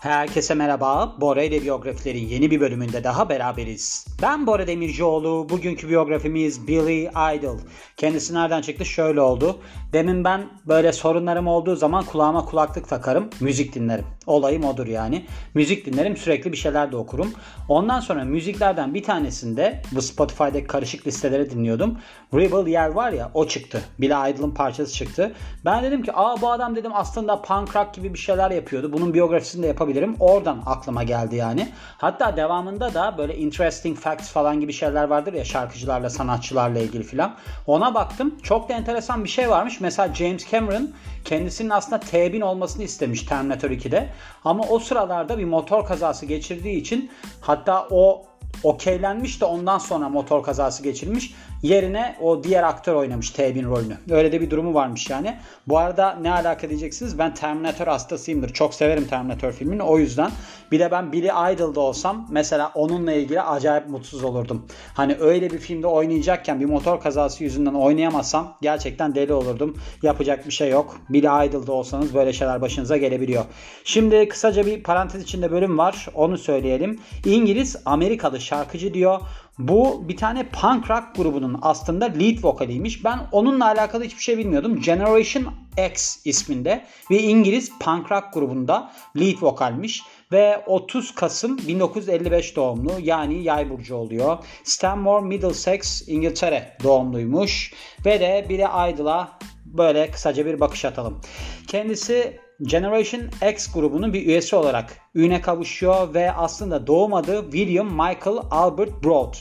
Herkese merhaba. Bora ile biyografilerin yeni bir bölümünde daha beraberiz. Ben Bora Demircioğlu. Bugünkü biyografimiz Billy Idol. Kendisi nereden çıktı? Şöyle oldu. Demin ben böyle sorunlarım olduğu zaman kulağıma kulaklık takarım. Müzik dinlerim. Olayım odur yani. Müzik dinlerim. Sürekli bir şeyler de okurum. Ondan sonra müziklerden bir tanesinde bu Spotify'daki karışık listeleri dinliyordum. Rebel Yer var ya o çıktı. Billy Idol'ın parçası çıktı. Ben dedim ki aa bu adam dedim aslında punk rock gibi bir şeyler yapıyordu. Bunun biyografisini de yapabilirim. Oradan aklıma geldi yani. Hatta devamında da böyle interesting falan gibi şeyler vardır ya şarkıcılarla, sanatçılarla ilgili filan. Ona baktım. Çok da enteresan bir şey varmış. Mesela James Cameron kendisinin aslında T-1000 olmasını istemiş Terminator 2'de. Ama o sıralarda bir motor kazası geçirdiği için hatta o okeylenmiş de ondan sonra motor kazası geçirmiş. Yerine o diğer aktör oynamış T-1000 rolünü. Öyle de bir durumu varmış yani. Bu arada ne alaka diyeceksiniz? Ben Terminator hastasıyımdır. Çok severim Terminator filmini. O yüzden bir de ben Billy Idol'da olsam mesela onunla ilgili acayip mutsuz olurdum. Hani öyle bir filmde oynayacakken bir motor kazası yüzünden oynayamazsam gerçekten deli olurdum. Yapacak bir şey yok. Billy Idol'da olsanız böyle şeyler başınıza gelebiliyor. Şimdi kısaca bir parantez içinde bölüm var. Onu söyleyelim. İngiliz Amerikalı şarkıcı diyor. Bu bir tane punk rock grubunun aslında lead vokaliymiş. Ben onunla alakalı hiçbir şey bilmiyordum. Generation X isminde ve İngiliz punk rock grubunda lead vokalmiş ve 30 Kasım 1955 doğumlu yani yay burcu oluyor. Stanmore, Middlesex, İngiltere doğumluymuş ve de Billy Idol'a böyle kısaca bir bakış atalım. Kendisi Generation X grubunun bir üyesi olarak üne kavuşuyor ve aslında doğum adı William Michael Albert Broad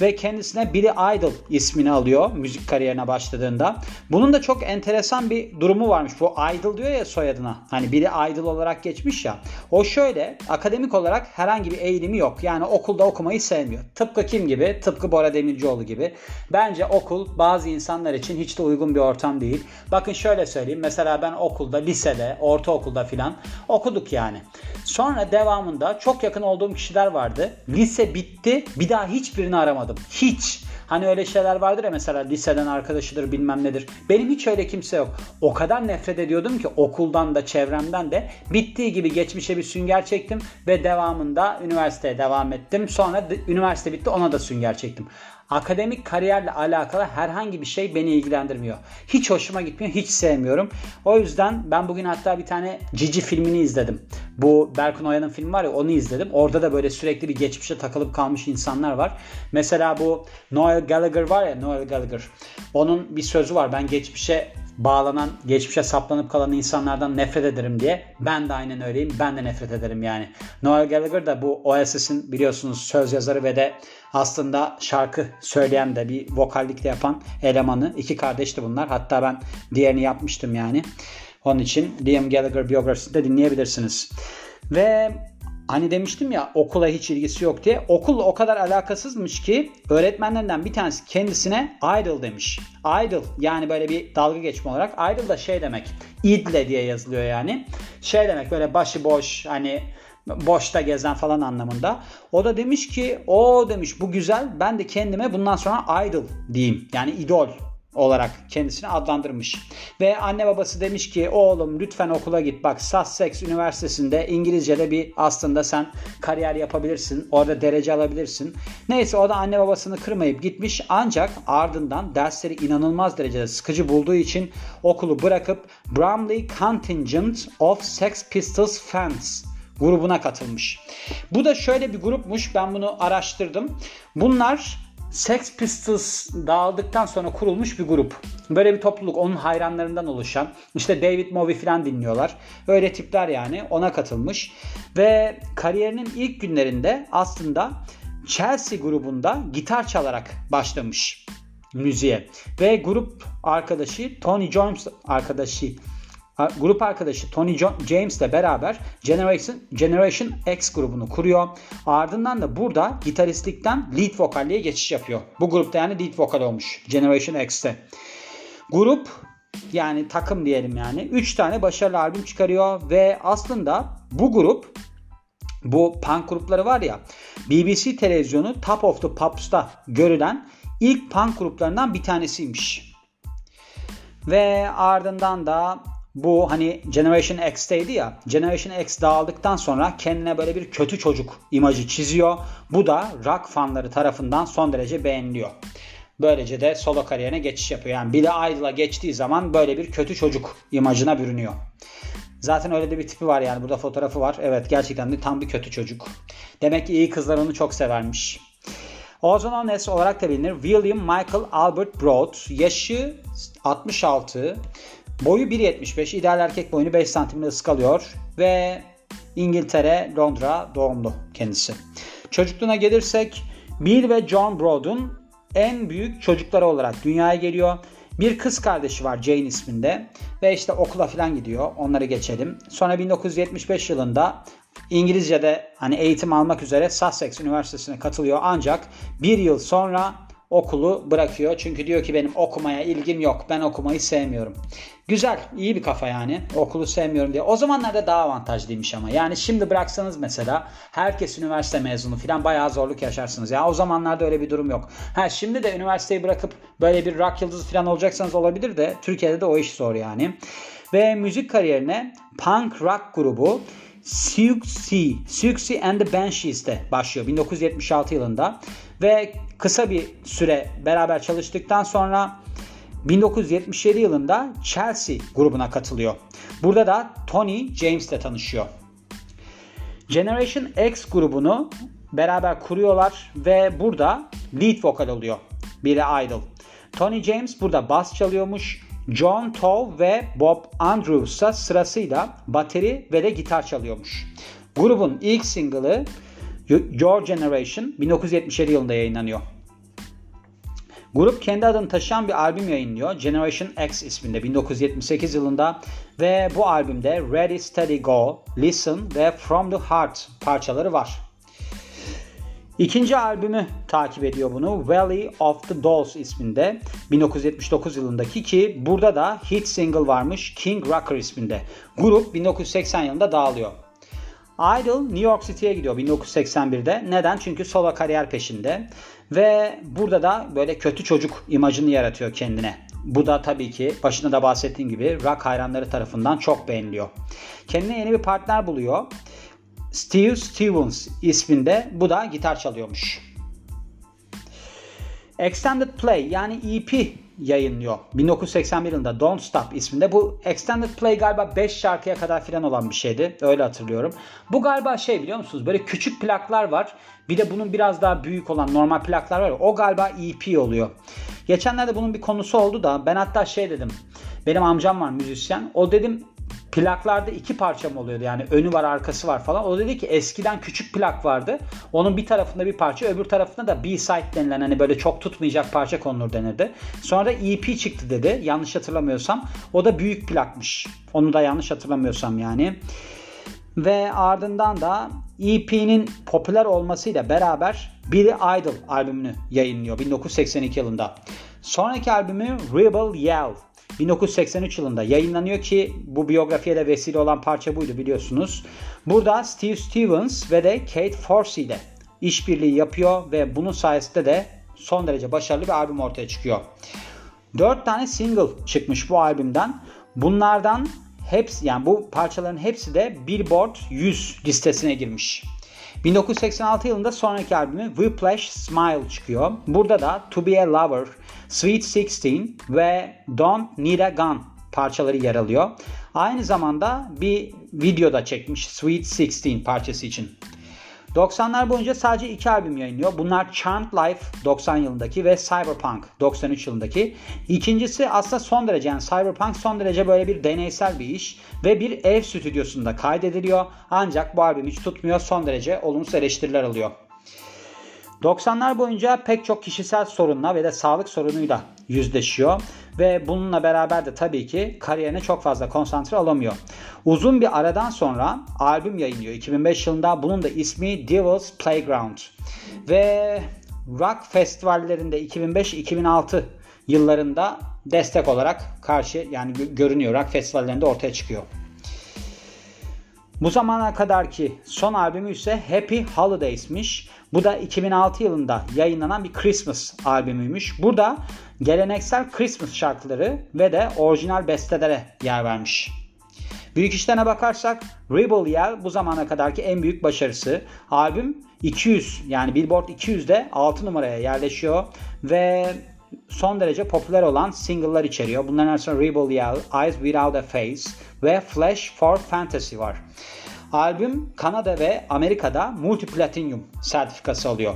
ve kendisine Billy Idol ismini alıyor müzik kariyerine başladığında. Bunun da çok enteresan bir durumu varmış. Bu Idol diyor ya soyadına. Hani Billy Idol olarak geçmiş ya. O şöyle akademik olarak herhangi bir eğilimi yok. Yani okulda okumayı sevmiyor. Tıpkı kim gibi? Tıpkı Bora Demircioğlu gibi. Bence okul bazı insanlar için hiç de uygun bir ortam değil. Bakın şöyle söyleyeyim. Mesela ben okulda, lisede, ortaokulda filan okuduk yani. Sonra devamında çok yakın olduğum kişiler vardı. Lise bitti. Bir daha hiçbirini aramadım. Hiç. Hani öyle şeyler vardır ya mesela liseden arkadaşıdır bilmem nedir. Benim hiç öyle kimse yok. O kadar nefret ediyordum ki okuldan da çevremden de bittiği gibi geçmişe bir sünger çektim ve devamında üniversiteye devam ettim. Sonra üniversite bitti ona da sünger çektim akademik kariyerle alakalı herhangi bir şey beni ilgilendirmiyor. Hiç hoşuma gitmiyor, hiç sevmiyorum. O yüzden ben bugün hatta bir tane Cici filmini izledim. Bu Berkun Oya'nın filmi var ya onu izledim. Orada da böyle sürekli bir geçmişe takılıp kalmış insanlar var. Mesela bu Noel Gallagher var ya Noel Gallagher. Onun bir sözü var. Ben geçmişe bağlanan, geçmişe saplanıp kalan insanlardan nefret ederim diye. Ben de aynen öyleyim. Ben de nefret ederim yani. Noel Gallagher da bu Oasis'in biliyorsunuz söz yazarı ve de aslında şarkı söyleyen de bir vokallikte yapan elemanı. İki kardeşti bunlar. Hatta ben diğerini yapmıştım yani. Onun için Liam Gallagher biyografisini de dinleyebilirsiniz. Ve Hani demiştim ya okula hiç ilgisi yok diye. Okul o kadar alakasızmış ki öğretmenlerinden bir tanesi kendisine idol demiş. Idol yani böyle bir dalga geçme olarak. Idol da şey demek. idle diye yazılıyor yani. Şey demek böyle başıboş hani boşta gezen falan anlamında. O da demiş ki o demiş bu güzel ben de kendime bundan sonra idol diyeyim. Yani idol olarak kendisini adlandırmış. Ve anne babası demiş ki oğlum lütfen okula git bak Sussex Üniversitesi'nde İngilizce'de bir aslında sen kariyer yapabilirsin. Orada derece alabilirsin. Neyse o da anne babasını kırmayıp gitmiş ancak ardından dersleri inanılmaz derecede sıkıcı bulduğu için okulu bırakıp Bromley Contingent of Sex Pistols Fans grubuna katılmış. Bu da şöyle bir grupmuş. Ben bunu araştırdım. Bunlar Sex Pistols dağıldıktan sonra kurulmuş bir grup. Böyle bir topluluk onun hayranlarından oluşan. İşte David Bowie falan dinliyorlar. Öyle tipler yani ona katılmış. Ve kariyerinin ilk günlerinde aslında Chelsea grubunda gitar çalarak başlamış müziğe. Ve grup arkadaşı Tony Jones arkadaşı grup arkadaşı Tony James ile beraber Generation, Generation X grubunu kuruyor. Ardından da burada gitaristlikten lead vokalliğe geçiş yapıyor. Bu grupta yani lead vokal olmuş Generation X'te. Grup yani takım diyelim yani 3 tane başarılı albüm çıkarıyor ve aslında bu grup bu punk grupları var ya BBC televizyonu Top of the Pops'ta görülen ilk punk gruplarından bir tanesiymiş. Ve ardından da bu hani Generation X'teydi ya. Generation X dağıldıktan sonra kendine böyle bir kötü çocuk imajı çiziyor. Bu da rock fanları tarafından son derece beğeniliyor. Böylece de solo kariyerine geçiş yapıyor. Yani Billy Idol'a geçtiği zaman böyle bir kötü çocuk imajına bürünüyor. Zaten öyle de bir tipi var yani. Burada fotoğrafı var. Evet gerçekten de tam bir kötü çocuk. Demek ki iyi kızlar onu çok severmiş. Ozan Ones olarak da bilinir. William Michael Albert Broad. Yaşı 66. Boyu 1.75. İdeal erkek boyunu 5 santimle ıskalıyor. Ve İngiltere, Londra doğumlu kendisi. Çocukluğuna gelirsek Bill ve John Broad'un en büyük çocukları olarak dünyaya geliyor. Bir kız kardeşi var Jane isminde ve işte okula falan gidiyor. Onları geçelim. Sonra 1975 yılında İngilizce'de hani eğitim almak üzere Sussex Üniversitesi'ne katılıyor ancak bir yıl sonra okulu bırakıyor. Çünkü diyor ki benim okumaya ilgim yok. Ben okumayı sevmiyorum. Güzel, iyi bir kafa yani. Okulu sevmiyorum diye. O zamanlarda daha avantajlıymış ama. Yani şimdi bıraksanız mesela herkes üniversite mezunu falan bayağı zorluk yaşarsınız. Ya o zamanlarda öyle bir durum yok. Ha şimdi de üniversiteyi bırakıp böyle bir rock yıldızı falan olacaksanız olabilir de Türkiye'de de o iş zor yani. Ve müzik kariyerine punk rock grubu Siouxsie, Siouxsie and the Banshees'te başlıyor 1976 yılında ve kısa bir süre beraber çalıştıktan sonra 1977 yılında Chelsea grubuna katılıyor. Burada da Tony James ile tanışıyor. Generation X grubunu beraber kuruyorlar ve burada lead vokal oluyor Billy Idol. Tony James burada bas çalıyormuş. John Tove ve Bob Andrews ise sırasıyla bateri ve de gitar çalıyormuş. Grubun ilk single'ı Your Generation 1977 yılında yayınlanıyor. Grup kendi adını taşıyan bir albüm yayınlıyor. Generation X isminde 1978 yılında ve bu albümde Ready Steady Go, Listen ve From the Heart parçaları var. İkinci albümü takip ediyor bunu. Valley of the Dolls isminde 1979 yılındaki ki burada da hit single varmış King Rocker isminde. Grup 1980 yılında dağılıyor. Idol New York City'ye gidiyor 1981'de. Neden? Çünkü solo kariyer peşinde. Ve burada da böyle kötü çocuk imajını yaratıyor kendine. Bu da tabii ki başında da bahsettiğim gibi rock hayranları tarafından çok beğeniliyor. Kendine yeni bir partner buluyor. Steve Stevens isminde bu da gitar çalıyormuş. Extended Play yani EP yayınlıyor. 1981 yılında Don't Stop isminde. Bu Extended Play galiba 5 şarkıya kadar filan olan bir şeydi. Öyle hatırlıyorum. Bu galiba şey biliyor musunuz? Böyle küçük plaklar var. Bir de bunun biraz daha büyük olan normal plaklar var. O galiba EP oluyor. Geçenlerde bunun bir konusu oldu da ben hatta şey dedim. Benim amcam var müzisyen. O dedim plaklarda iki parça mı oluyordu? Yani önü var arkası var falan. O dedi ki eskiden küçük plak vardı. Onun bir tarafında bir parça öbür tarafında da B-side denilen hani böyle çok tutmayacak parça konulur denirdi. Sonra da EP çıktı dedi. Yanlış hatırlamıyorsam. O da büyük plakmış. Onu da yanlış hatırlamıyorsam yani. Ve ardından da EP'nin popüler olmasıyla beraber Billy Idol albümünü yayınlıyor 1982 yılında. Sonraki albümü Rebel Yell 1983 yılında yayınlanıyor ki bu biyografiye de vesile olan parça buydu biliyorsunuz. Burada Steve Stevens ve de Kate Forsey ile işbirliği yapıyor ve bunun sayesinde de son derece başarılı bir albüm ortaya çıkıyor. 4 tane single çıkmış bu albümden. Bunlardan hepsi yani bu parçaların hepsi de Billboard 100 listesine girmiş. 1986 yılında sonraki albümü Whiplash Smile çıkıyor. Burada da To Be A Lover, Sweet 16 ve Don't Need A Gun parçaları yer alıyor. Aynı zamanda bir video da çekmiş Sweet 16 parçası için. 90'lar boyunca sadece iki albüm yayınlıyor. Bunlar Charmed Life 90 yılındaki ve Cyberpunk 93 yılındaki. İkincisi aslında son derece yani Cyberpunk son derece böyle bir deneysel bir iş ve bir ev stüdyosunda kaydediliyor. Ancak bu albüm hiç tutmuyor. Son derece olumsuz eleştiriler alıyor. 90'lar boyunca pek çok kişisel sorunla ve de sağlık sorunuyla yüzleşiyor ve bununla beraber de tabii ki kariyerine çok fazla konsantre olamıyor. Uzun bir aradan sonra albüm yayınlıyor 2005 yılında. Bunun da ismi Devil's Playground. Ve rock festivallerinde 2005-2006 yıllarında destek olarak karşı yani görünüyor rock festivallerinde ortaya çıkıyor. Bu zamana kadar ki son albümü ise Happy Holidays'miş. Bu da 2006 yılında yayınlanan bir Christmas albümüymüş. Burada geleneksel Christmas şarkıları ve de orijinal bestelere yer vermiş. Büyük işlerine bakarsak Rebel Yell bu zamana kadarki en büyük başarısı. Albüm 200 yani Billboard 200'de 6 numaraya yerleşiyor ve son derece popüler olan single'lar içeriyor. Bunların arasında Rebel Yell, Eyes Without a Face ve Flash for Fantasy var. Albüm Kanada ve Amerika'da multi-platinum sertifikası alıyor.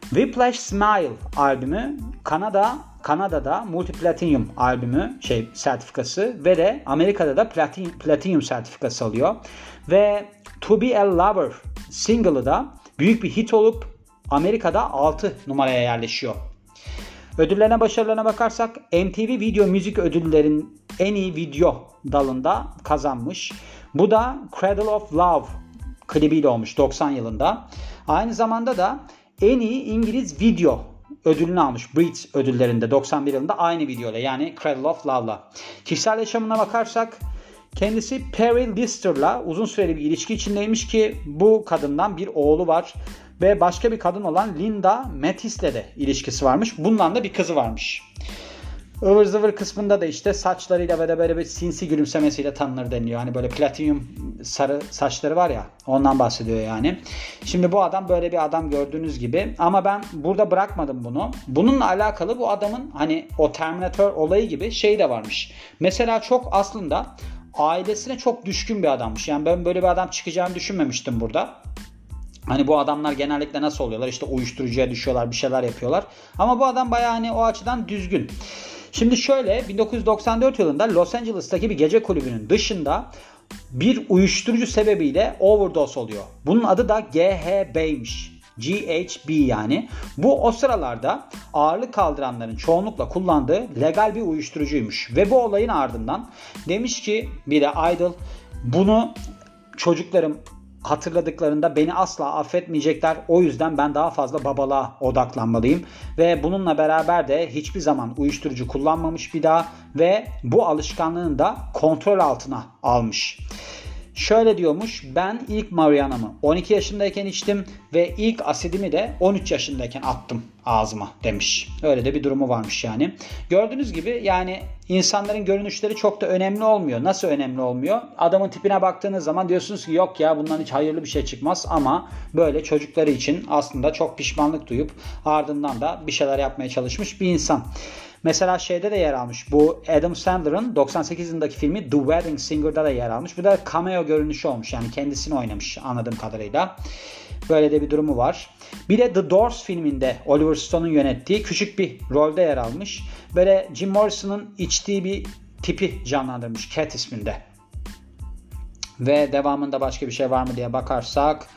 Whiplash Smile albümü Kanada Kanada'da multi-platinum albümü şey sertifikası ve de Amerika'da da platin, platinum sertifikası alıyor. Ve To Be a Lover single'ı da büyük bir hit olup Amerika'da 6 numaraya yerleşiyor. Ödüllerine başarılarına bakarsak MTV Video Müzik Ödüllerin en iyi video dalında kazanmış. Bu da Cradle of Love klibiyle olmuş 90 yılında. Aynı zamanda da en iyi İngiliz video ödülünü almış Brit ödüllerinde 91 yılında aynı videoyla yani Cradle of Love'la. Kişisel yaşamına bakarsak kendisi Perry Lister'la uzun süreli bir ilişki içindeymiş ki bu kadından bir oğlu var ve başka bir kadın olan Linda Mattis'le de ilişkisi varmış. Bundan da bir kızı varmış. Ivır zıvır kısmında da işte saçlarıyla ve de böyle bir sinsi gülümsemesiyle tanınır deniliyor. Hani böyle platinum sarı saçları var ya ondan bahsediyor yani. Şimdi bu adam böyle bir adam gördüğünüz gibi ama ben burada bırakmadım bunu. Bununla alakalı bu adamın hani o Terminator olayı gibi şey de varmış. Mesela çok aslında ailesine çok düşkün bir adammış. Yani ben böyle bir adam çıkacağını düşünmemiştim burada. Hani bu adamlar genellikle nasıl oluyorlar? İşte uyuşturucuya düşüyorlar, bir şeyler yapıyorlar. Ama bu adam bayağı hani o açıdan düzgün. Şimdi şöyle 1994 yılında Los Angeles'taki bir gece kulübünün dışında bir uyuşturucu sebebiyle overdose oluyor. Bunun adı da GHB'ymiş. GHB yani. Bu o sıralarda ağırlık kaldıranların çoğunlukla kullandığı legal bir uyuşturucuymuş. Ve bu olayın ardından demiş ki bir de Idol bunu çocuklarım hatırladıklarında beni asla affetmeyecekler. O yüzden ben daha fazla babalığa odaklanmalıyım. Ve bununla beraber de hiçbir zaman uyuşturucu kullanmamış bir daha ve bu alışkanlığını da kontrol altına almış. Şöyle diyormuş ben ilk Mariana'mı 12 yaşındayken içtim ve ilk asidimi de 13 yaşındayken attım ağzıma demiş. Öyle de bir durumu varmış yani. Gördüğünüz gibi yani insanların görünüşleri çok da önemli olmuyor. Nasıl önemli olmuyor? Adamın tipine baktığınız zaman diyorsunuz ki yok ya bundan hiç hayırlı bir şey çıkmaz ama böyle çocukları için aslında çok pişmanlık duyup ardından da bir şeyler yapmaya çalışmış bir insan. Mesela şeyde de yer almış. Bu Adam Sandler'ın 98 yılındaki filmi The Wedding Singer'da da yer almış. Bu da cameo görünüşü olmuş. Yani kendisini oynamış anladığım kadarıyla. Böyle de bir durumu var. Bir de The Doors filminde Oliver Stone'un yönettiği küçük bir rolde yer almış. Böyle Jim Morrison'ın içtiği bir tipi canlandırmış Cat isminde. Ve devamında başka bir şey var mı diye bakarsak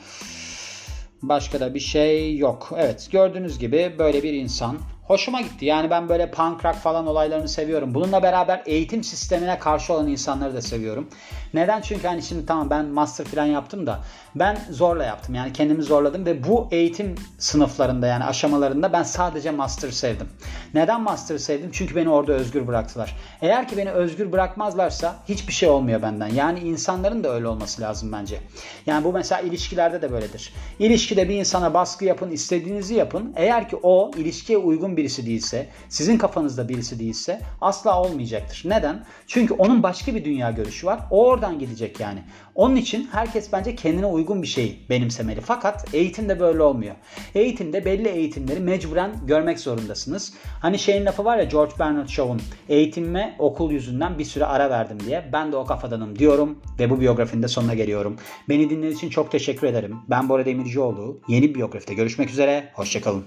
başka da bir şey yok. Evet gördüğünüz gibi böyle bir insan hoşuma gitti. Yani ben böyle punk rock falan olaylarını seviyorum. Bununla beraber eğitim sistemine karşı olan insanları da seviyorum. Neden? Çünkü hani şimdi tamam ben master falan yaptım da ben zorla yaptım. Yani kendimi zorladım ve bu eğitim sınıflarında yani aşamalarında ben sadece master sevdim. Neden master sevdim? Çünkü beni orada özgür bıraktılar. Eğer ki beni özgür bırakmazlarsa hiçbir şey olmuyor benden. Yani insanların da öyle olması lazım bence. Yani bu mesela ilişkilerde de böyledir. İlişkide bir insana baskı yapın, istediğinizi yapın. Eğer ki o ilişkiye uygun birisi değilse, sizin kafanızda birisi değilse asla olmayacaktır. Neden? Çünkü onun başka bir dünya görüşü var. O oradan gidecek yani. Onun için herkes bence kendine uygun bir şey benimsemeli. Fakat eğitimde böyle olmuyor. Eğitimde belli eğitimleri mecburen görmek zorundasınız. Hani şeyin lafı var ya George Bernard Shaw'un eğitimime okul yüzünden bir süre ara verdim diye. Ben de o kafadanım diyorum ve bu biyografinin de sonuna geliyorum. Beni dinlediğiniz için çok teşekkür ederim. Ben Bora Demircioğlu. Yeni biyografide görüşmek üzere. Hoşçakalın.